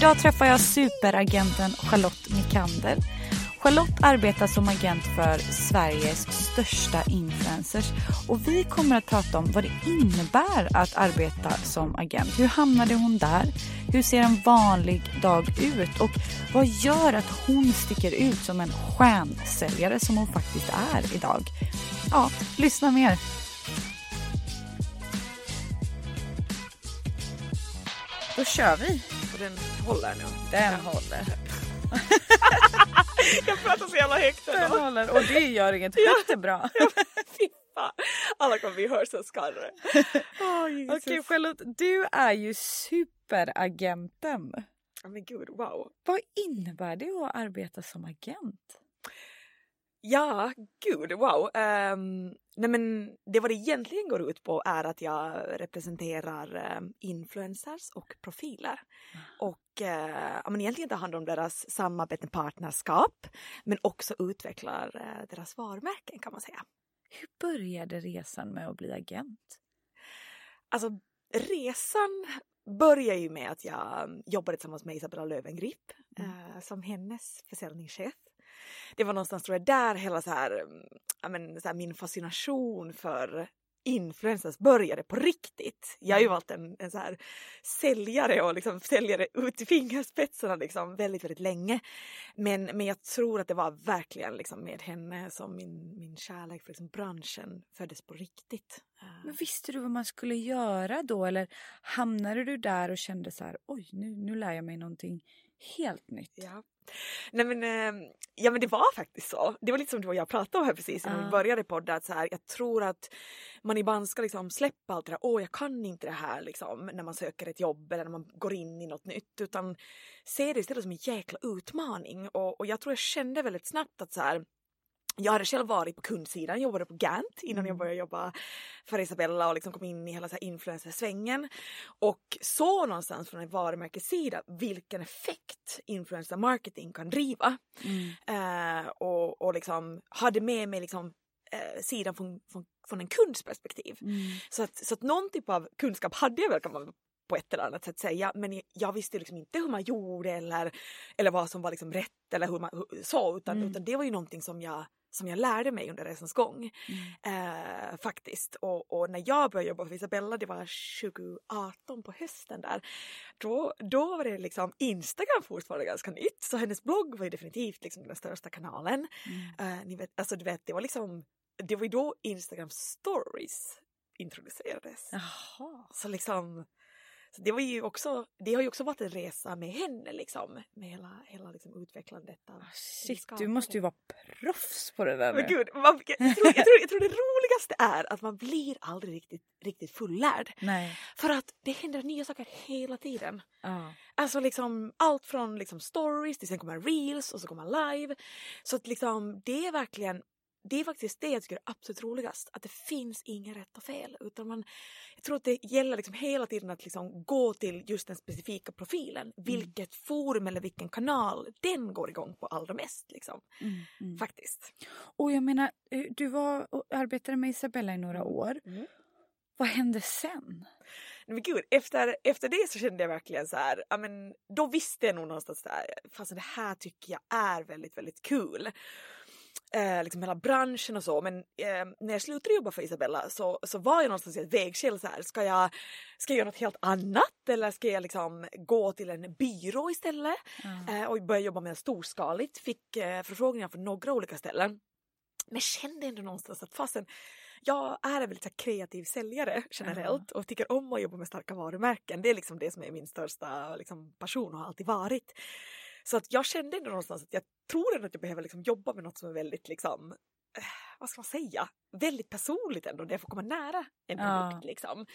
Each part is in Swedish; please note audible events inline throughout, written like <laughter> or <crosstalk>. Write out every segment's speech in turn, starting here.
Idag träffar jag superagenten Charlotte Mikander. Charlotte arbetar som agent för Sveriges största influencers och vi kommer att prata om vad det innebär att arbeta som agent. Hur hamnade hon där? Hur ser en vanlig dag ut? Och vad gör att hon sticker ut som en stjärnsäljare som hon faktiskt är idag? Ja, lyssna mer. Då kör vi. Och den håller nu. Den håller. <laughs> Jag pratar så jävla högt Den håller. Och det gör inget. Högt är bra. <laughs> Alla kommer vi höra så skarre. <laughs> Oh. Okej Charlotte, du är ju superagenten. Oh, men gud, wow. Vad innebär det att arbeta som agent? Ja, gud, wow. Um, nej men det vad det egentligen går ut på är att jag representerar um, influencers och profiler. Och uh, ja, men egentligen tar hand om deras samarbete partnerskap men också utvecklar uh, deras varumärken kan man säga. Hur började resan med att bli agent? Alltså resan börjar ju med att jag jobbade tillsammans med Isabella Löwengrip Mm. eh, som hennes försäljningschef. Det var någonstans tror jag där hela så här, mm, men, så här, min fascination för influencers började på riktigt. Jag har ju varit en, en så här säljare och liksom säljare ut i fingerspetsarna liksom väldigt, väldigt länge. Men, men jag tror att det var verkligen liksom med henne som min, min kärlek för liksom branschen föddes på riktigt. Eh, Men visste du vad man skulle göra då eller hamnade du där och kände så här oj nu, nu lär jag mig någonting helt nytt? Ja. Nej men, eh, ja men det var faktiskt så. Det var lite som du och jag pratade om här precis när Ja. vi började podda. Att så här, jag tror att man ibland ska liksom släppa allt det där, åh jag kan inte det här liksom när man söker ett jobb eller när man går in i något nytt. Utan se det istället som en jäkla utmaning. Och, och jag tror jag kände väldigt snabbt att så här, jag hade själv varit på kundsidan, jobbade på Gant innan jag Mm. började jobba för Isabella och liksom kom in i hela så här influencersvängen. Och så någonstans från en varumärkessida vilken effekt influencer marketing kan driva. Mm. Eh, och, och liksom hade med mig liksom, eh, sidan från, från, från en kunds perspektiv. Mm. Så att, så att någon typ av kunskap hade jag väl kan man på ett eller annat sätt säga men jag visste liksom inte hur man gjorde eller, eller vad som var liksom rätt eller hur man hur, så utan, Mm. utan det var ju någonting som jag som jag lärde mig under resans gång. Mm. Eh, faktiskt. Och, och när jag började jobba för Isabella, det var 2018 på hösten där, då, då var det liksom Instagram fortfarande ganska nytt. Så hennes blogg var ju definitivt liksom den största kanalen. Mm. Eh, ni vet, alltså du vet, det var liksom, det var ju då Instagram stories introducerades. Jaha. Så liksom, så det var ju också, det har ju också varit en resa med henne liksom, med hela, hela liksom utvecklandet av Shit, du måste ju vara proffs på det där men gud, man, jag, tror, jag, tror, jag tror det roligaste är att man blir aldrig riktigt, riktigt fullärd. Nej. För att det händer nya saker hela tiden. Ja. Alltså liksom allt från liksom stories till sen kommer reels och så kommer live. Så att liksom det är verkligen det är faktiskt det jag tycker är absolut roligast. Att det finns inget rätt och fel. Utan man, jag tror att det gäller liksom hela tiden att liksom gå till just den specifika profilen. Vilket forum eller vilken kanal den går igång på allra mest. Liksom. Mm. Mm. Faktiskt. Och jag menar, eh, du var och arbetade med Isabella i några år. Mm. Vad hände sen? Men gud, efter, efter det så kände jag verkligen så här, ja men då visste jag nog någonstans där, fast det här tycker jag är väldigt, väldigt kul. Eh, liksom hela branschen och så men eh, när jag slutade jobba för Isabella så, så var jag någonstans i ett vägskäl så här, ska jag, ska jag göra något helt annat eller ska jag liksom gå till en byrå istället Ja. eh, och börja jobba mer storskaligt, fick eh, förfrågningar från några olika ställen. Men kände ändå någonstans att fasen, jag är en väldigt här, kreativ säljare generellt och tycker om att jobba med starka varumärken. Det är liksom det som är min största liksom, passion och har alltid varit. Så att jag kände ändå någonstans att jag tror ändå att jag behöver liksom jobba med något som är väldigt liksom eh, vad ska man säga, väldigt personligt ändå där jag får komma nära en produkt. Ja. Liksom.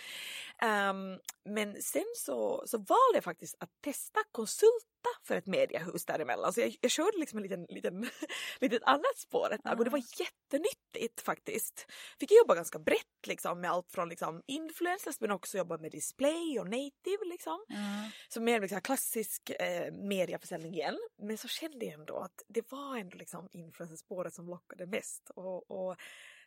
Um, men sen så, så valde jag faktiskt att testa konsulta för ett mediehus däremellan. Så jag, jag körde liksom en liten, liten, <laughs> litet annat spår ett tag och det var jättenyttigt faktiskt. Fick jobba ganska brett liksom med allt från liksom influencers men också jobba med display och native liksom. Mm. Så mer liksom klassisk eh, mediaförsäljning igen. Men så kände jag ändå att det var ändå liksom influencerspåret som lockade mest. Och, och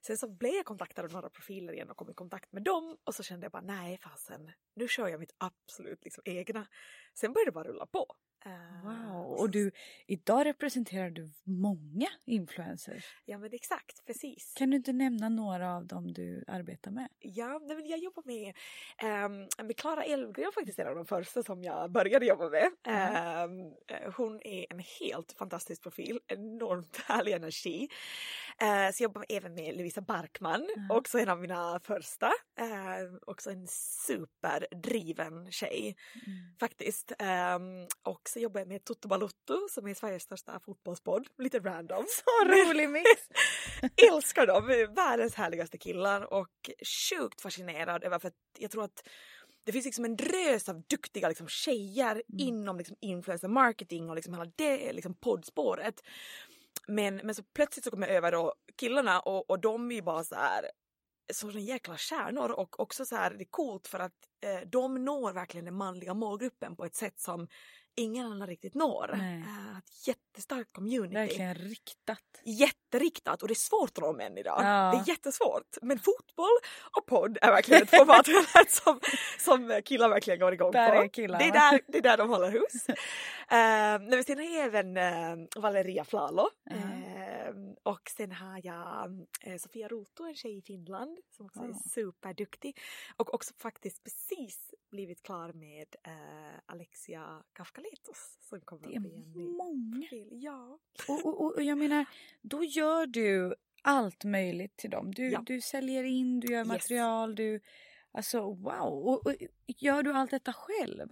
Sen så blev jag kontaktad av några profiler igen och kom i kontakt med dem och så kände jag bara nej fasen, nu kör jag mitt absolut liksom egna. Sen började det bara rulla på. Uh, wow, och du, idag representerar du många influencers. Ja men exakt, precis. Kan du inte nämna några av dem du arbetar med? Ja, men jag jobbar med, um, med Klara Elfgren faktiskt, en av de första som jag började jobba med. Mm. Um, hon är en helt fantastisk profil, enormt <laughs> härlig energi. Uh, så jag jobbar även med Lovisa Barkman, mm. också en av mina första. Uh, också en superdriven tjej mm. faktiskt. Um, och så jobbar jag med Toto Balotto som är Sveriges största fotbollspodd. Lite random. <laughs> Så rolig mix! <laughs> Älskar dem! Världens härligaste killar och sjukt fascinerad över för att jag tror att det finns liksom en drös av duktiga liksom, tjejer mm. inom liksom, influencer marketing och liksom hela det liksom, poddspåret. Men, men så plötsligt så kommer jag över då killarna och, och de är ju bara så här sådana jäkla stjärnor och också så här det är coolt för att eh, de når verkligen den manliga målgruppen på ett sätt som ingen annan riktigt når. Uh, ett jättestarkt community. Verkligen riktat. Jätteriktat och det är svårt att nå män idag. Ja. Det är jättesvårt. Men fotboll och podd är verkligen ett format <laughs> som, som killar verkligen går igång där på. Är killar, det, är där, det är där de håller hus. uh, men sen har jag även uh, Valeria Flalo. Uh, och sen har jag uh, Sofia Roto, en tjej i Finland som också är superduktig. Och också faktiskt precis blivit klar med Alexia Kafkali Carlitos som kommer det är bli en många. Profil. Ja. Och, och, och, jag menar, då gör du allt möjligt till dem. Du, ja. du säljer in, du gör material, yes. du Alltså wow! Och, och, gör du allt detta själv?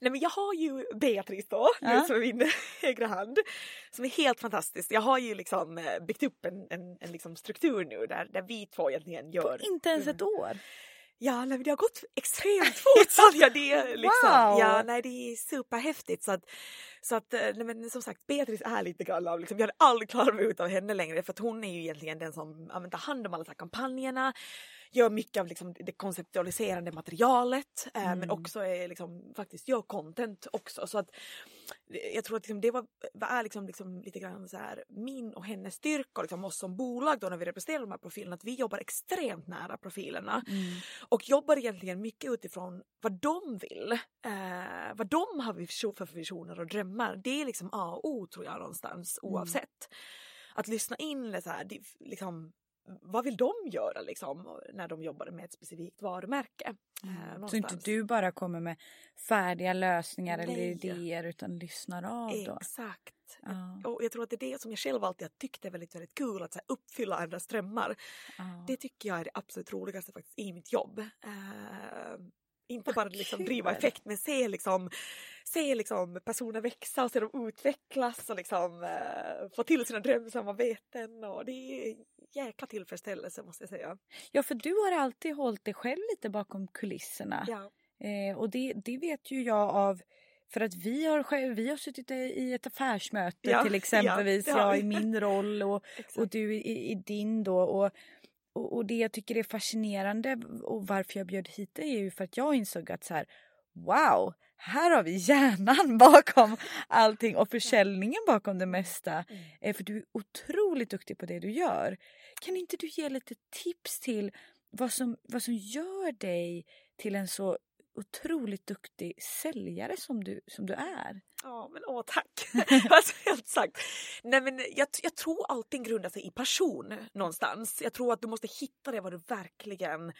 Nej men jag har ju Beatrice då, ja. som är min <laughs> högra hand, som är helt fantastisk. Jag har ju liksom eh, byggt upp en, en, en liksom struktur nu där, där vi två egentligen gör... På inte ens ett år? Ja, nej, det har gått extremt fort. så <laughs> ja, det, liksom, wow. ja, nej, det är superhäftigt. Så att, så att, eh, nej, men som sagt, Beatrice är lite grann av, liksom, jag hade aldrig klarat mig utan henne längre för att hon är ju egentligen den som ja, tar hand om alla kampanjerna gör mycket av liksom det konceptualiserande materialet eh, mm. men också är liksom, faktiskt gör content också. Så att, jag tror att liksom det var, är liksom, liksom lite grann så här, min och hennes styrka och liksom oss som bolag då när vi representerar de här profilerna att vi jobbar extremt nära profilerna mm. och jobbar egentligen mycket utifrån vad de vill. Eh, vad de har för visioner och drömmar. Det är liksom A och O tror jag någonstans mm. oavsett. Att lyssna in så här, liksom, vad vill de göra liksom när de jobbar med ett specifikt varumärke? Mm. Eh, så inte du bara kommer med färdiga lösningar Nej. eller idéer utan lyssnar av då? Exakt. Ja. Och jag tror att det är det som jag själv alltid har tyckt är väldigt, väldigt kul att så uppfylla andras drömmar. Ja. Det tycker jag är det absolut roligaste faktiskt i mitt jobb. Inte bara liksom driva effekt men se liksom, se liksom personer växa och se dem utvecklas och liksom, uh, få till sina drömsamarbeten. Och det är jäkla tillfredsställelse måste jag säga. Ja för du har alltid hållit dig själv lite bakom kulisserna. Ja. Eh, och det, det vet ju jag av för att vi har, vi har suttit i ett affärsmöte ja, till exempelvis, ja, jag i min roll och, <laughs> och du i, i, din då. Och, och, och, det jag tycker är fascinerande och varför jag bjöd hit dig är ju för att jag insåg att så här, wow, här har vi hjärnan <laughs> bakom allting och försäljningen bakom det mesta. Mm. Eh, för du är otroligt duktig på det du gör. Kan inte du ge lite tips till vad som, vad som gör dig till en så otroligt duktig säljare som du, som du är. Ja, men åh tack! <laughs> alltså, helt sagt. Nej, men jag, jag tror allting grundar sig i passion någonstans. Jag tror att du måste hitta det vad du verkligen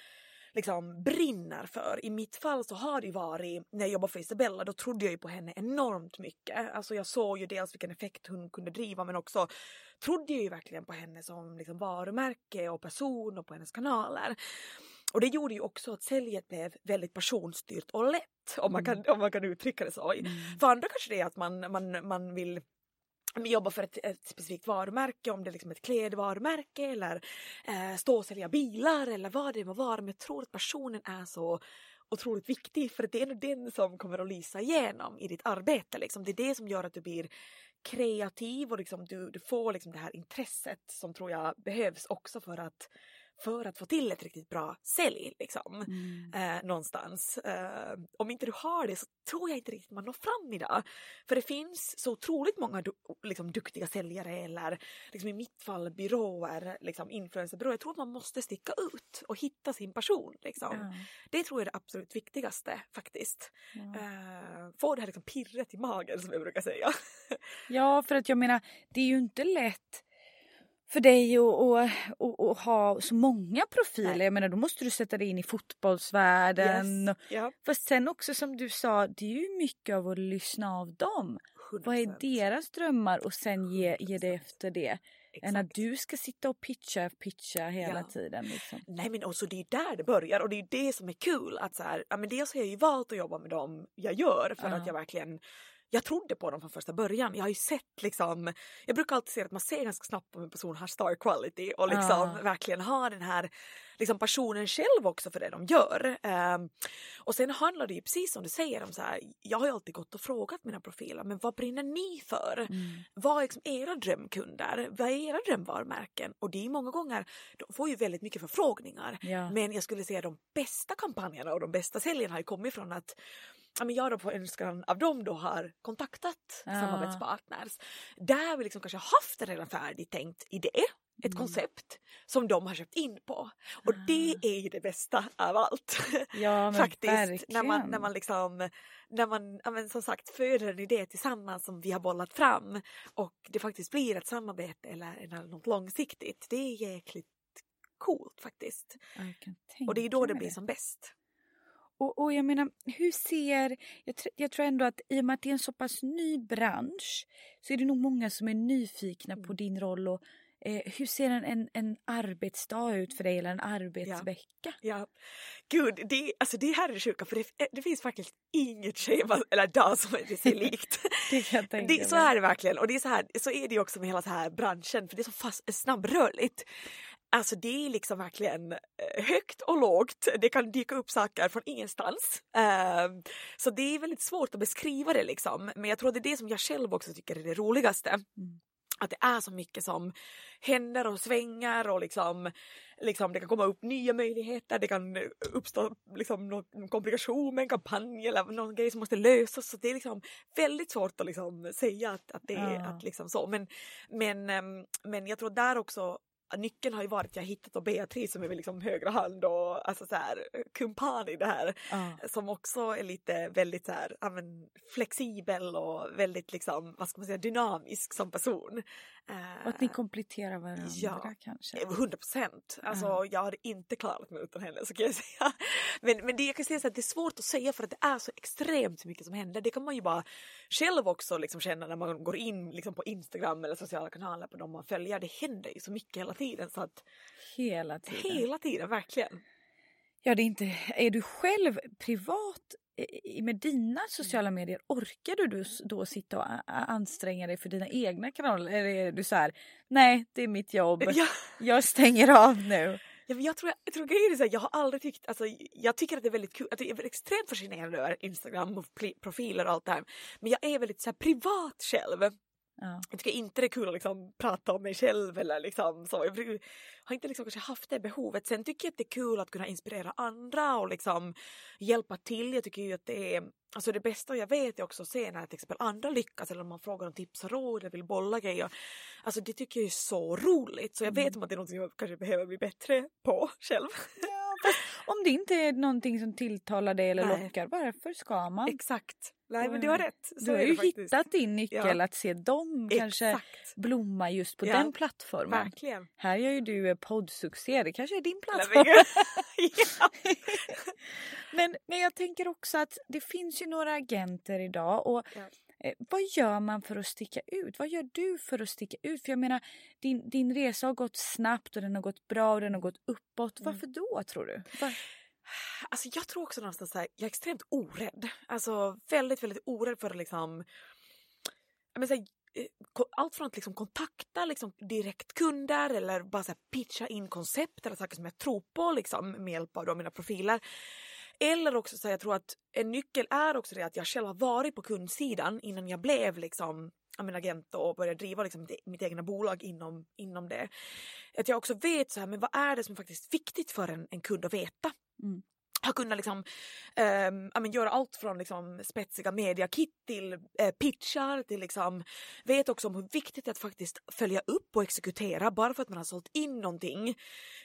liksom brinner för. I mitt fall så har det varit, när jag jobbade för Isabella, då trodde jag ju på henne enormt mycket. Alltså jag såg ju dels vilken effekt hon kunde driva men också trodde jag ju verkligen på henne som liksom varumärke och person och på hennes kanaler. Och det gjorde ju också att säljet blev väldigt personstyrt och lätt om man kan, om man kan uttrycka det så. Mm. För andra kanske det är att man, man, man vill jobba för ett, ett specifikt varumärke, om det är liksom ett klädvarumärke eller eh, stå och sälja bilar eller vad det må vara. Men jag tror att personen är så otroligt viktig för det är den som kommer att lysa igenom i ditt arbete. Liksom. Det är det som gör att du blir kreativ och liksom du, du får liksom det här intresset som tror jag behövs också för att för att få till ett riktigt bra sälj liksom, Mm. eh, någonstans. Eh, om inte du har det så tror jag inte riktigt man når fram idag. För det finns så otroligt många du, liksom, duktiga säljare eller liksom, i mitt fall byråer, liksom, influencerbyråer. Jag tror att man måste sticka ut och hitta sin person. Liksom. Ja, Det tror jag är det absolut viktigaste faktiskt. ja. Eh, få det här liksom, pirret i magen som jag brukar säga. <laughs> Ja, för att jag menar, det är ju inte lätt för dig att, ha så många profiler. Nej. Jag menar, då måste du sätta dig in i fotbollsvärlden. Yes. Ja, Fast sen också som du sa, det är ju mycket av att lyssna av dem. 100%. Vad är deras drömmar och sen ge, ge det 100%. efter det. Än att du ska sitta och pitcha, pitcha hela Ja. tiden. Liksom. Nej men också det är där det börjar och det är det som är kul. Att så här, ja, men dels har jag ju valt att jobba med dem jag gör för Ja. att jag verkligen jag trodde på dem från första början. Jag har ju sett liksom, jag brukar alltid säga att man ser ganska snabbt om en person har star quality och liksom Ja. verkligen har den här liksom passionen själv också för det de gör. Ehm, och sen handlar det ju precis som du säger om så här, jag har ju alltid gått och frågat mina profiler, men vad brinner ni för? Mm. Vad är liksom era drömkunder? Vad är era drömvarumärken? Och det är många gånger, de får ju väldigt mycket förfrågningar. Ja. Men jag skulle säga de bästa kampanjerna och de bästa säljarna har ju kommit från att ja, men jag då på önskan av dem då har kontaktat Ja. samarbetspartners. Där vi liksom kanske haft en redan färdigt tänkt idé, ett Mm. koncept som de har köpt in på. Och det Ah. är ju det bästa av allt. <laughs> Ja, Faktiskt. verkligen. När man, när man liksom, när man ja, men som sagt föder en idé tillsammans som vi har bollat fram och det faktiskt blir ett samarbete eller, eller något långsiktigt. Det är jäkligt coolt faktiskt. Och det är då det blir som bäst. Och, och jag menar, hur ser... Jag, tr- jag tror ändå att i och med att det är en så pass ny bransch så är det nog många som är nyfikna på Mm. din roll. Och, eh, hur ser en, en, en arbetsdag ut för dig eller en arbetsvecka? Ja, gud, det, alltså det här är det sjuka för det, det finns faktiskt inget schema eller dag som är sig <laughs> likt. Det kan jag tänka Det, så är det verkligen och det är så, här, så är det också med hela så här branschen för det är så fast, snabbrörligt. Alltså det är liksom verkligen eh, högt och lågt. Det kan dyka upp saker från ingenstans. Ehm, så det är väldigt svårt att beskriva det liksom. Men jag tror det är det som jag själv också tycker är det roligaste. Mm. Att det är så mycket som händer och svänger och liksom, liksom det kan komma upp nya möjligheter. Det kan uppstå liksom någon komplikation med en kampanj eller någon grej som måste lösas. Så det är liksom väldigt svårt att liksom säga att, att det är Ja. att liksom så. Men, men, ehm, men jag tror där också Nyckeln har ju varit att jag hittat då Beatrice som är min liksom högra hand och alltså så här, kumpan i det här Ja. som också är lite väldigt så här, ja, flexibel och väldigt liksom, vad ska man säga, dynamisk som person. Eh, Och att ni kompletterar varandra Ja. kanske. 100 procent. Alltså, Ja. Jag hade inte klarat mig utan henne så kan jag <laughs> säga. Men, men det jag kan säga så att det är svårt att säga för att det är så extremt mycket som händer. Det kan man ju bara själv också liksom känna när man går in liksom på Instagram eller sociala kanaler på de man följer. Det händer ju så mycket hela tiden så att Hela tiden. hela tiden verkligen. Ja, det är inte... Är du själv privat med dina sociala medier, orkar du då, sitta och anstränga dig för dina egna kanaler? Eller är du så här, nej det är mitt jobb, Ja. jag stänger av nu. Ja, jag tror, jag tror grejen är så här, jag har aldrig tyckt, alltså, jag tycker att det är väldigt kul, att jag är extremt fascinerad över Instagram och profiler och allt det här. Men jag är väldigt så här, privat själv. Ja. Jag tycker inte det är kul att liksom prata om mig själv eller liksom så. Jag har inte liksom kanske haft det behovet. Sen tycker jag att det är kul att kunna inspirera andra och liksom hjälpa till. Jag tycker ju att det är Alltså det bästa jag vet är också att se när till exempel andra lyckas eller om man frågar om tips och råd eller vill bolla grejer. Alltså det tycker jag är så roligt så jag vet om att det är något jag kanske behöver bli bättre på själv. Ja, om det inte är någonting som tilltalar dig eller Nej. lockar, varför ska man? Exakt. Nej men du har rätt. Så du har ju faktiskt. hittat din nyckel Ja. att se dem kanske Exakt. blomma just på Ja. den plattformen. Verkligen. Här gör ju du eh, poddsuccé, det kanske är din plattform. men <laughs> ja. men, men jag tänker också att det finns ju några agenter idag och eh, vad gör man för att sticka ut? Vad gör du för att sticka ut? För jag menar, din, din resa har gått snabbt och den har gått bra och den har gått uppåt. Mm. Varför då tror du? Var... Alltså jag tror också någonstans så här, jag är extremt orädd. Alltså väldigt, väldigt orädd för att liksom... Men så här, eh, allt från att liksom kontakta liksom direkt kunder eller bara så här pitcha in koncept eller saker som jag tror på liksom, med hjälp av mina profiler. Eller också så här, jag tror att en nyckel är också det att jag själv har varit på kundsidan innan jag blev liksom min agent och började driva liksom mitt, mitt egna bolag inom, inom det. Att jag också vet så här, men vad är det som är faktiskt viktigt för en, en kund att veta Mm. har kunnat liksom, men göra allt från liksom, spetsiga mediakit till eh, pitchar till liksom, vet också om hur viktigt det är att faktiskt följa upp och exekutera bara för att man har sålt in någonting.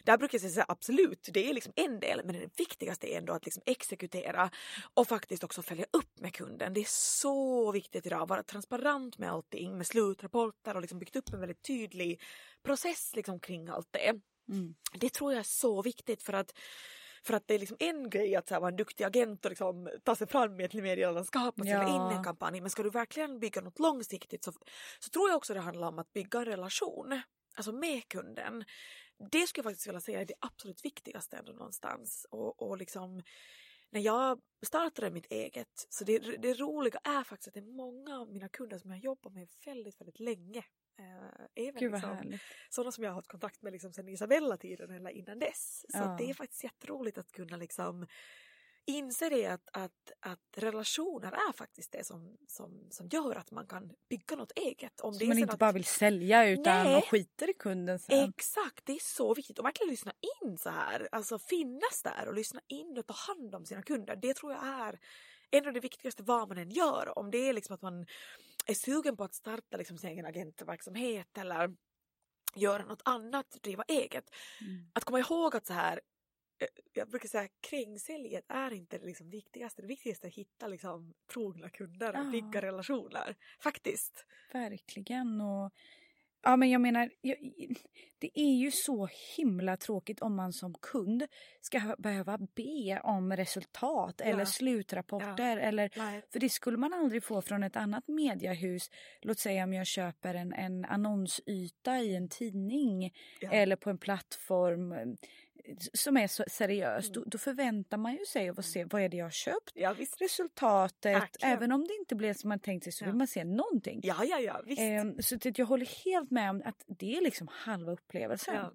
Där brukar jag säga absolut, det är liksom en del men det viktigaste är ändå att liksom exekutera och faktiskt också följa upp med kunden. Det är så viktigt idag att vara transparent med allting med slutrapporter och liksom byggt upp en väldigt tydlig process liksom kring allt det. Mm. Det tror jag är så viktigt för att för att det är liksom en grej att så här, vara en duktig agent och liksom ta sig fram i ett medielandskap och ställa Ja. in en kampanj. Men ska du verkligen bygga något långsiktigt så, så tror jag också det handlar om att bygga en relation alltså med kunden. Det skulle jag faktiskt vilja säga är det absolut viktigaste ändå någonstans. Och, och liksom, när jag startade mitt eget, så det, det roliga är faktiskt att det är många av mina kunder som jag jobbar med väldigt, väldigt länge. Eh, även Gud vad liksom, sådana som jag har haft kontakt med liksom sen Isabella-tiden eller innan dess. Så Ja. det är faktiskt jätteroligt att kunna liksom inse det att, att, att relationer är faktiskt det som, som, som gör att man kan bygga något eget. Om Så det man inte att, bara vill sälja utan Nej. man skiter i kunden sen. Exakt, det är så viktigt att verkligen lyssna in så här. Alltså finnas där och lyssna in och ta hand om sina kunder. Det tror jag är en av det viktigaste vad man än gör. Om det är liksom att man är sugen på att starta liksom sin egen agentverksamhet eller göra något annat, driva eget. Mm. Att komma ihåg att så här eh, jag brukar säga krängsäljet är inte det liksom viktigaste. Det viktigaste är att hitta liksom trogna kunder och Ja. bygga relationer. Faktiskt. Verkligen. Och, ja, men jag menar, det är ju så himla tråkigt om man som kund ska behöva be om resultat eller Ja. slutrapporter. Eller, Nej. för det skulle man aldrig få från ett annat mediehus. Låt säga om jag köper en, en annonsyta i en tidning Ja. eller på en plattform som är så seriös. Mm. Då, då förväntar man ju sig att se vad är det jag har köpt. Ja. Resultatet, Verkligen. även om det inte blev som man tänkt sig så Ja. vill man se någonting. Ja, ja, ja, visst. Ehm, så att jag håller helt med om att det är liksom halva upplevelsen. ja,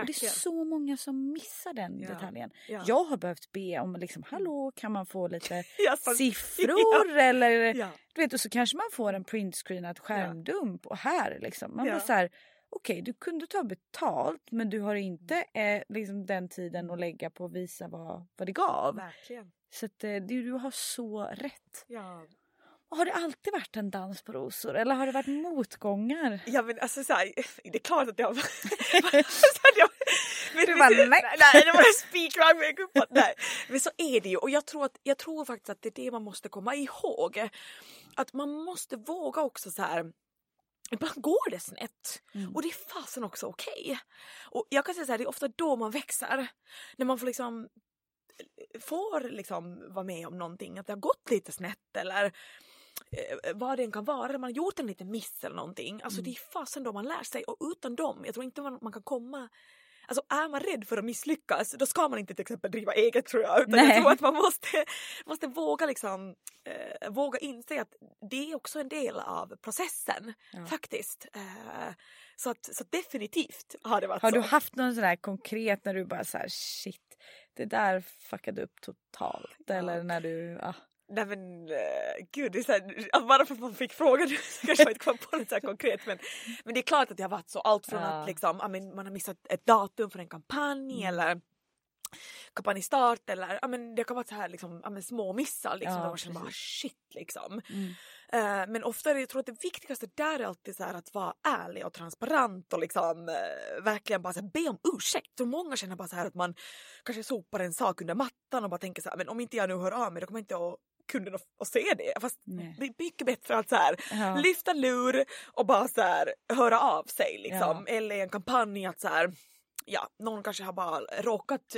och det är så många som missar den Ja. detaljen. Ja. Jag har behövt be om liksom, hallå kan man få lite <laughs> <laughs> siffror eller du vet och så kanske man får en printscreenad skärmdump och här liksom. Man Ja. så här, okej du kunde ta betalt men du har inte eh, liksom den tiden att lägga på att visa vad, vad det gav. Verkligen. Så att, eh, du, du har så rätt. Ja. Har det alltid varit en dans på rosor eller har det varit motgångar? Ja men alltså såhär, <laughs> det är klart att jag... <laughs> <laughs> så att jag men, Du bara, nej. nej. det var spikrakt med kuppen. Nej. Men så är det ju och jag tror, att, jag tror faktiskt att det är det man måste komma ihåg. Att man måste våga också så här. Ibland går det snett Mm. och det är fasen också okej. Och jag kan säga så här, det är ofta då man växer. När man får liksom får liksom vara med om någonting, att det har gått lite snett eller eh, vad det än kan vara, man har gjort en liten miss eller någonting. Alltså Mm. det är fasen då man lär sig och utan dem, jag tror inte man, man kan komma Alltså är man rädd för att misslyckas då ska man inte till exempel driva eget tror jag. Utan Nej. jag tror att man måste, måste våga liksom eh, våga inse att det är också en del av processen Ja. faktiskt. Eh, så, att, så definitivt har det varit Har så. du haft någon sån här konkret när du bara så här shit, det där fuckade upp totalt eller när du, ah, Nej men uh, gud, det är så här, bara för att man fick frågan <laughs> kanske man inte kom på något så konkret men, men det är klart att det har varit så. Allt från Ja. att liksom, men, man har missat ett datum för en kampanj Mm. eller kampanjstart eller ja, men det kan vara så här liksom, ja, men små missar liksom, Ja, man känner bara shit liksom. mm. Eh, men ofta är det, jag tror att det viktigaste där är alltid så här att vara ärlig och transparent och liksom eh, verkligen bara så här, be om ursäkt. Så många känner bara så här att man kanske sopar en sak under mattan och bara tänker så här, men om inte jag nu hör av mig då kommer inte jag kunden att, att se det. Fast Nej. det är mycket bättre att så här, Ja. lyfta lur och bara så här, höra av sig liksom. Eller i en kampanj att så här, ja, någon kanske har bara råkat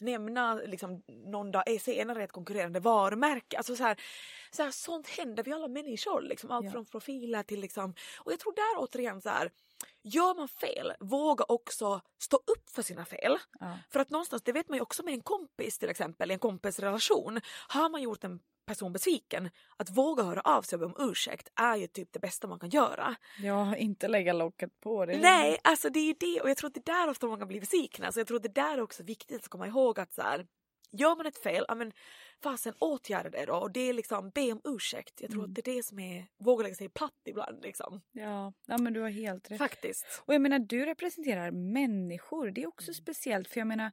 nämna liksom, någon dag senare ett konkurrerande varumärke. Alltså så här, så här, sånt händer vi alla människor, liksom, allt Ja. från profiler till liksom, och jag tror där återigen så här, gör man fel, våga också stå upp för sina fel. Ja. För att någonstans, det vet man ju också med en kompis till exempel, i en kompisrelation, har man gjort en person besviken, att våga höra av sig och be om ursäkt är ju typ det bästa man kan göra. Jag inte lägga locket på det. Nej, alltså det är ju det och jag tror att det är där ofta många blir besvikna. Så jag tror att det där är också viktigt att komma ihåg att så här, gör man ett fel, ja men fasen åtgärda det då och det är liksom be om ursäkt. Jag tror Mm. att det är det som är, våga lägga sig platt ibland liksom. Ja, ja, men du har helt rätt. Faktiskt. Och jag menar, du representerar människor. Det är Mm. också speciellt för jag menar,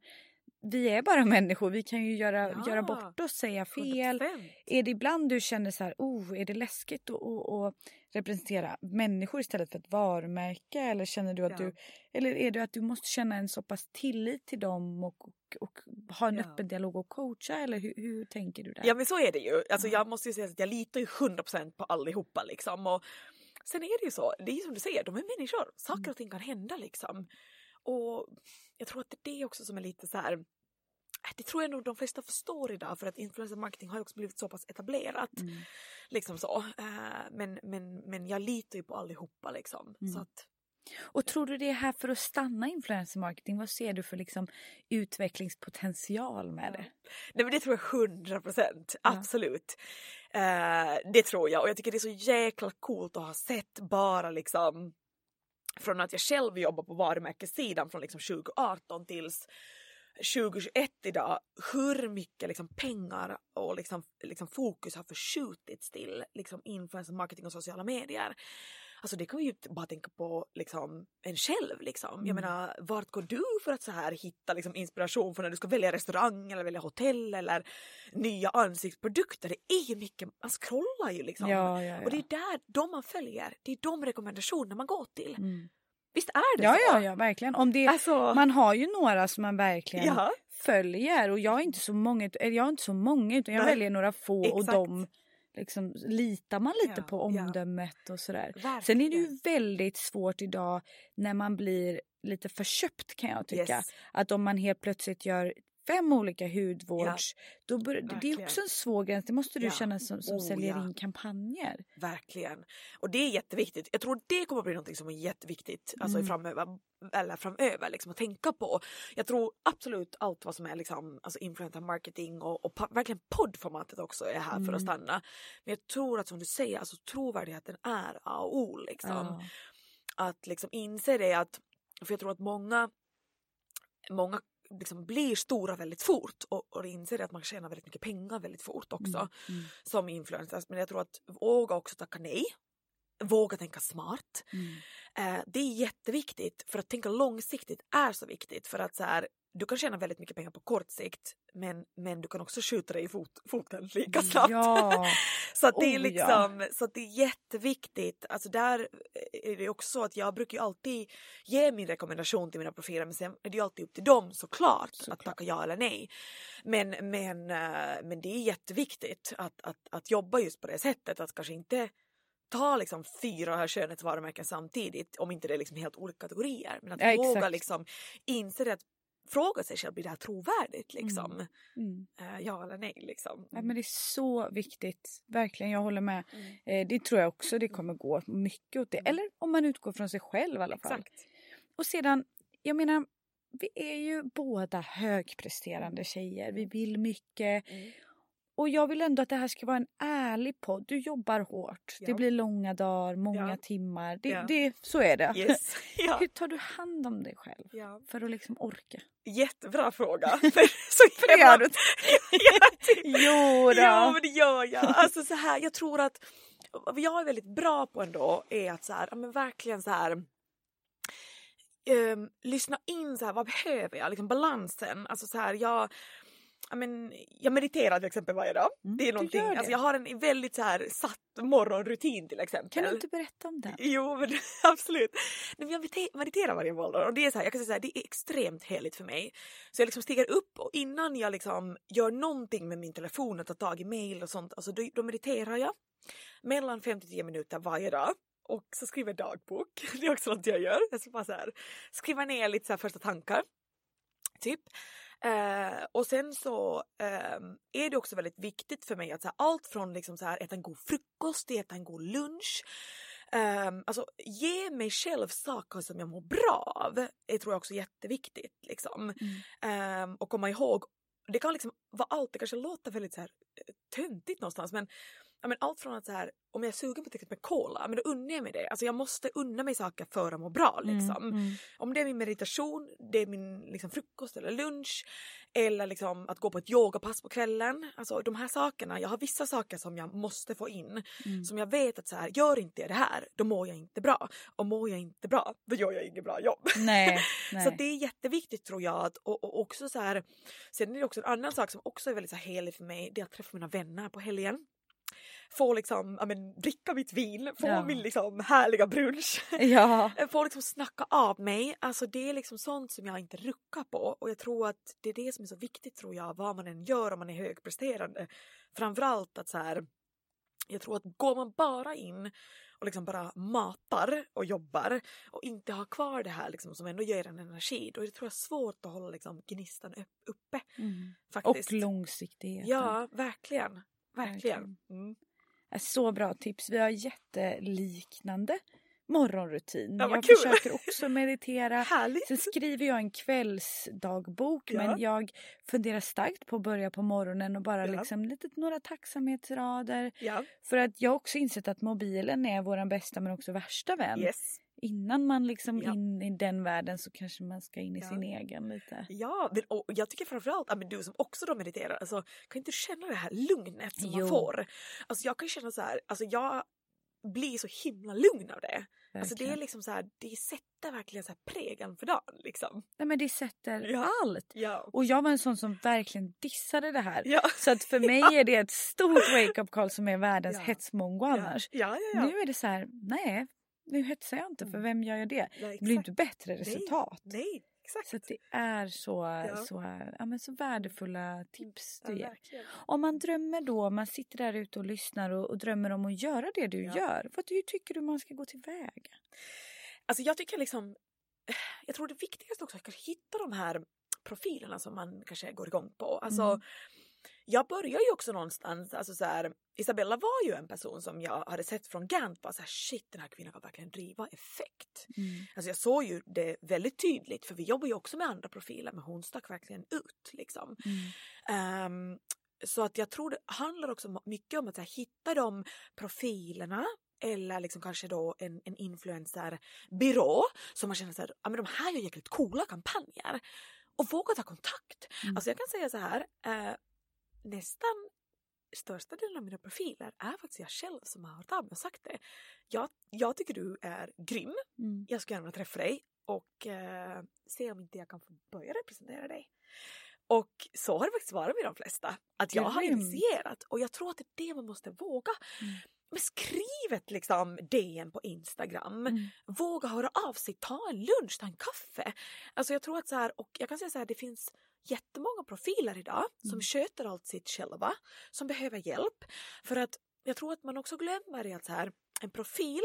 vi är bara människor. Vi kan ju göra, Ja. göra bort oss, säga fel. 100%. Är det ibland du känner så här, oh, är det läskigt att, att, att representera människor istället för ett varumärke? Eller känner du att Ja. du, eller är det att du måste känna en så pass tillit till dem och, och, och ha en Ja. öppen dialog och coacha? Eller hur, hur tänker du där? Ja men så är det ju. Alltså, Ja. jag måste ju säga att jag litar ju 100% på allihopa liksom. Och sen är det ju så, det är ju som du säger, de är människor. Saker Mm. och ting kan hända liksom. Och jag tror att det är det också som är lite så här det tror jag nog de flesta förstår idag för att influencer marketing har också blivit så pass etablerat. Mm. Liksom så. Eh, Men, men, men jag litar ju på allihopa liksom. Mm. Så att, Och tror du det är här för att stanna influencer marketing? Vad ser du för liksom utvecklingspotential med det? Nej men det tror jag 100 procent, absolut. Eh, det tror jag och jag tycker det är så jäkla coolt att ha sett bara liksom från att jag själv jobbar på varumärkessidan från liksom 2018 tills 2021 idag hur mycket liksom pengar och liksom, liksom fokus har förskjutits till liksom influencer marketing och sociala medier. Alltså det kan vi ju bara tänka på liksom en själv. Liksom. Jag Mm. menar, vart går du för att så här hitta liksom inspiration för när du ska välja restaurang eller välja hotell eller nya ansiktsprodukter? Det är ju mycket, man scrollar ju liksom. Ja, ja, ja. Och det är där de man följer, det är de rekommendationer man går till. Mm. Visst är det Ja, så? ja, ja, verkligen. Om det, Alltså, Man har ju några som man verkligen ja, följer och jag är inte så många, jag har inte så många utan jag Nej, väljer några få och exakt. de liksom litar man lite Ja, på ja. omdömet och sådär. verkligen. Sen är det ju väldigt svårt idag när man blir lite förköpt kan jag tycka. Yes. Att om man helt plötsligt gör fem olika hudvårds, då bör, det är också en svår gräns. Det måste du Ja. känna som, som Oh, säljer ja. in kampanjer. Verkligen. Och det är jätteviktigt. Jag tror det kommer att bli något som är jätteviktigt alltså Mm. framöver, eller framöver liksom, att tänka på. Jag tror absolut allt vad som är liksom, alltså influencer marketing och, och verkligen poddformatet också är här för att Mm. stanna. Men jag tror att som du säger, alltså, trovärdigheten är A och O. Liksom. Ja. Att liksom inse det att, för jag tror att många, många liksom blir stora väldigt fort och, och inser att man tjänar väldigt mycket pengar väldigt fort också Mm. Mm. som influencers. Men jag tror att våga också tacka nej. Våga tänka smart. Mm. Eh, det är jätteviktigt för att tänka långsiktigt är så viktigt för att så här, du kan tjäna väldigt mycket pengar på kort sikt men, men du kan också skjuta dig i fot, foten lika snabbt. Ja. <laughs> Så att det är Oh, liksom, så att det är jätteviktigt. Alltså där är det också så att jag brukar ju alltid ge min rekommendation till mina profiler men sen är det ju alltid upp till dem såklart, att Såklart. tacka ja eller nej. Men, men, eh, men det är jätteviktigt att, att, att jobba just på det sättet att kanske inte ta liksom fyra skönhetsvarumärken samtidigt om inte det är liksom helt olika kategorier. Men att Ja, våga exakt. liksom inse det att fråga sig själv, blir det här trovärdigt liksom? Mm. Eh, ja eller nej liksom. Ja, men det är så viktigt. Verkligen, jag håller med. Mm. Eh, det tror jag också det kommer gå mycket åt det. Mm. Eller om man utgår från sig själv i alla fall. Exakt. Och sedan, jag menar, vi är ju båda högpresterande tjejer. Vi vill mycket. Mm. Och jag vill ändå att det här ska vara en ärlig podd. Du jobbar hårt. Det Ja. blir långa dagar, många Ja. timmar. Det, Ja. det, så är det. Yes. <laughs> Hur tar du hand om dig själv? För att liksom orka. Jättebra fråga. <laughs> Så För det gör du. <laughs> Jo då. ja men det gör jag. Alltså så här, jag tror att vad jag är väldigt bra på ändå är att så här, men verkligen så här ehm, lyssna in så här, vad behöver jag? Liksom balansen. Alltså så här, jag, ja, men, jag mediterar till exempel varje dag. Mm, Det är någonting, gör det. alltså jag har en väldigt så här satt morgonrutin till exempel. Kan du inte berätta om det? Jo men <laughs> absolut. Nej, men jag medite- mediterar varje morgon och det är så här, jag kan säga så här, det är extremt heligt för mig. Så jag liksom stiger upp och innan jag liksom gör någonting med min telefon och tar tag i mail och sånt, alltså då, då mediterar jag mellan 5 till 10 minuter varje dag. och så skriver jag dagbok. <laughs> Det är också något jag gör. Jag ska bara så här, skriva ner lite så första tankar. Typ. Eh, och sen så eh, är det också väldigt viktigt för mig att så här, allt från liksom så här, äta en god frukost till äta en god lunch. Eh, alltså ge mig själv saker som jag mår bra av. Det tror jag också är jätteviktigt. Liksom. Mm. Eh, och komma ihåg, det kan liksom vara allt, det kanske låter väldigt så här eh, töntigt någonstans men ja, men allt från att så här, om jag är sugen på till exempel cola, men då unnar jag mig det. Alltså jag måste unna mig saker för att må bra. Liksom. Mm, mm. Om det är min meditation, det är min liksom, frukost eller lunch eller liksom, att gå på ett yogapass på kvällen. Alltså de här sakerna, jag har vissa saker som jag måste få in Mm. som jag vet att så här, gör inte jag det här, då mår jag inte bra. Och mår jag inte bra, då gör jag inget bra jobb. Nej, <laughs> nej. Så det är jätteviktigt tror jag. Att, och, och också så här, sen är det också en annan sak som också är väldigt så här helig för mig, det är att träffa mina vänner på helgen. Få liksom, ja, men, dricka mitt vin, få Ja. min liksom härliga brunch. <laughs> Ja. Få liksom snacka av mig. Alltså det är liksom sånt som jag inte ruckar på. Och jag tror att det är det som är så viktigt tror jag, vad man än gör om man är högpresterande. Framförallt att så här, jag tror att går man bara in och liksom bara matar och jobbar och inte har kvar det här liksom som ändå ger en energi, då är det tror jag svårt att hålla liksom gnistan upp, uppe. Mm. Faktiskt. Och långsiktigheten. Ja, verkligen. Verkligen. Verkligen. Mm. Är Så bra tips. Vi har jätteliknande morgonrutin. Ja, jag kul. försöker också meditera. <laughs> Härligt! Sen skriver jag en kvällsdagbok Ja. men jag funderar starkt på att börja på morgonen och bara Ja. liksom lite, några tacksamhetsrader. För att jag har också insett att mobilen är vår bästa men också värsta vän. yes. Innan man liksom Ja. in i den världen så kanske man ska in i Ja. sin egen lite. Ja, men, och jag tycker framförallt att du som också då mediterar, alltså, kan inte känna det här lugnet som Jo. man får? Alltså jag kan känna så här, alltså jag blir så himla lugn av det. Alltså det är verkligen. liksom så här, det sätter verkligen så här prägeln för dagen liksom. Nej men det sätter Ja. allt. Ja. Och jag var en sån som verkligen dissade det här. Ja. Så att för <laughs> mig är det ett stort wake-up call som är världens Ja. hetsmongo annars. ja, ja. ja. Nu är det så här, nej, nu hetsar jag inte för Mm. vem gör jag det? Nej, Det blir inte bättre resultat. Nej, exakt. Så att det är så, Ja. så, ja, men så värdefulla tips ja, du ger. Om man drömmer då, man sitter där ute och lyssnar och, och drömmer om att göra det du Ja. gör. Vad hur tycker du man ska gå tillväga? Alltså jag tycker liksom, jag tror det viktigaste också är att hitta de här profilerna som man kanske går igång på. Alltså, Mm. Jag börjar ju också någonstans, alltså så här, Isabella var ju en person som jag hade sett från Gant, bara så här, shit den här kvinnan kan verkligen driva effekt. Alltså jag såg ju det väldigt tydligt för vi jobbar ju också med andra profiler men hon stack verkligen ut liksom. Mm. Ehm, så att jag tror det handlar också mycket om att här, hitta de profilerna eller liksom kanske då en, en influencerbyrå som man känner så här, ja men de här gör jäkligt coola kampanjer. Och våga ta kontakt. Mm. Alltså jag kan säga så här, eh, nästan största delen av mina profiler är faktiskt jag själv som har hört av mig och sagt det. Jag, jag tycker du är grym, Mm. jag skulle gärna träffa dig och eh, se om inte jag kan få börja representera dig. Och så har det faktiskt varit med de flesta. Att jag har initierat och jag tror att det är det man måste våga. Mm. Men skriv ett liksom DM på Instagram. Mm. Våga höra av sig, ta en lunch, ta en kaffe. Alltså jag tror att så här, och jag kan säga så här, det finns jättemånga profiler idag som Mm. sköter allt sitt själva, som behöver hjälp. För att jag tror att man också glömmer är att så här, en profil,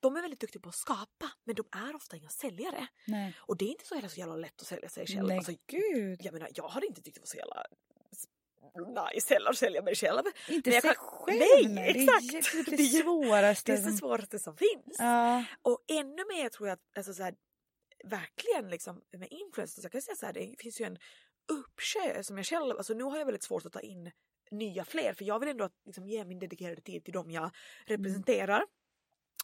de är väldigt duktiga på att skapa men de är ofta inga säljare. Nej. Och det är inte så så jävla lätt att sälja sig själv. Nej, Alltså, gud. jag menar, jag hade inte tyckt det var så jävla nice heller att sälja mig själv. Inte sig kan- själv. Nej, Det är exakt. det, Det är- svåraste. Det är det svåraste som finns. Ja. Och ännu mer tror jag att alltså, så här, verkligen liksom, med influencers, jag kan säga så här, det finns ju en uppsjö som jag själv, alltså nu har jag väldigt svårt att ta in nya fler för jag vill ändå liksom, ge min dedikerade tid till dem jag representerar.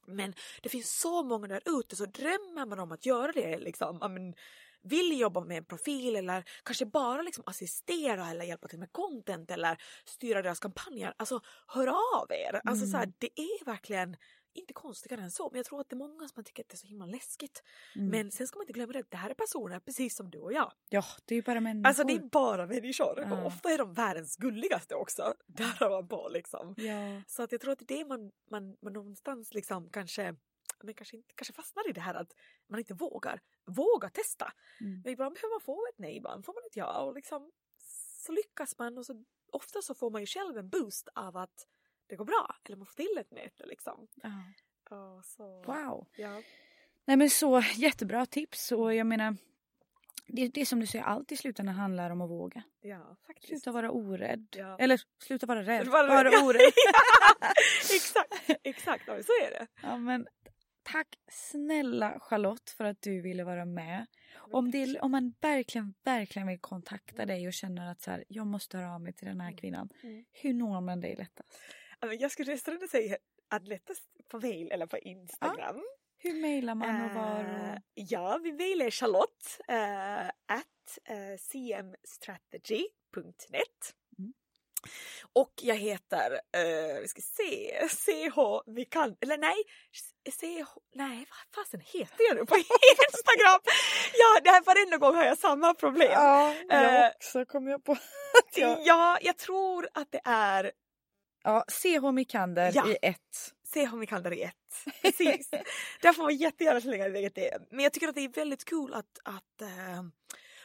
Men det finns så många där ute så drömmer man om att göra det liksom, men, vill jobba med en profil eller kanske bara liksom assistera eller hjälpa till med content eller styra deras kampanjer. Alltså hör av er! Alltså, så här, det är verkligen inte konstigare än så men jag tror att det är många som tycker att det är så himla läskigt. Mm. Men sen ska man inte glömma det, det här är personer precis som du och jag. ja, det är ju bara människor. Alltså det är bara människor Ja. och ofta är de världens gulligaste också. Där har man på liksom. Ja. Så att jag tror att det är det man, man, man någonstans liksom kanske, men kanske, inte, kanske fastnar i det här att man inte vågar. Våga testa. Mm. Men ibland behöver man få ett nej, ibland får man ett ja och liksom så lyckas man och så ofta så får man ju själv en boost av att det går bra eller man får till ett möte liksom. Ja. Så. Wow. Ja. Nej men så jättebra tips och jag menar det, det är som du säger, allt i slutändan handlar om att våga. ja, faktiskt. Sluta vara orädd. Ja. Eller sluta vara rädd. Vara <laughs> ja. orädd. exakt, exakt. Ja, så är det. ja, men, tack snälla Charlotte för att du ville vara med. Om, det, om man verkligen, verkligen vill kontakta dig och känner att så här, jag måste höra av mig till den här kvinnan. Mm. Hur når man dig lättast? Ja, men Jag skulle nästan säga att lättast på mail eller på Instagram. Hur mejlar man och var? Eh, Och... ja, vi mejlar Charlotte uh, at uh, cmstrategy.net. Mm. Och jag heter, uh, vi ska se, CH Vikan, eller nej, CH, nej vad fasen heter jag nu på <laughs> Instagram? ja, det här varenda gång har jag samma problem. Ja, jag Eh, också kom jag på. Ja, jag tror att det är Ja, CH Mikander Ja. i ett. Kan det i ett. Precis. <laughs> Där får man jättegärna slänga iväg det. Men jag tycker att det är väldigt kul att, att eh,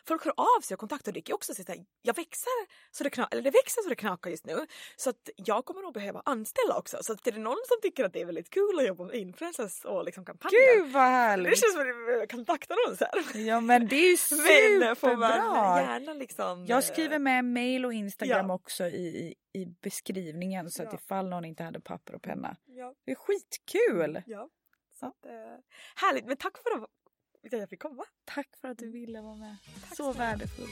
folk hör av sig och kontaktar. Det ju också säga att jag växer så det knakar, eller det växer så det knakar just nu. Så att jag kommer nog behöva anställa också. Så att är det någon som tycker att det är väldigt kul att jobba med influencers och liksom kampanjer. Gud vad det härligt! känns som att vi behöver kontakta någon så här. Ja men det är ju <laughs> man superbra! gärna liksom... Jag skriver eh, med mail och Instagram Ja. också i, i, beskrivningen så att Ja. ifall någon inte hade papper och penna. Ja, Det är skitkul! ja. Så att, eh, härligt, men tack för att jag fick komma. Tack för att du ville vara med. Tack Så snälla. värdefullt.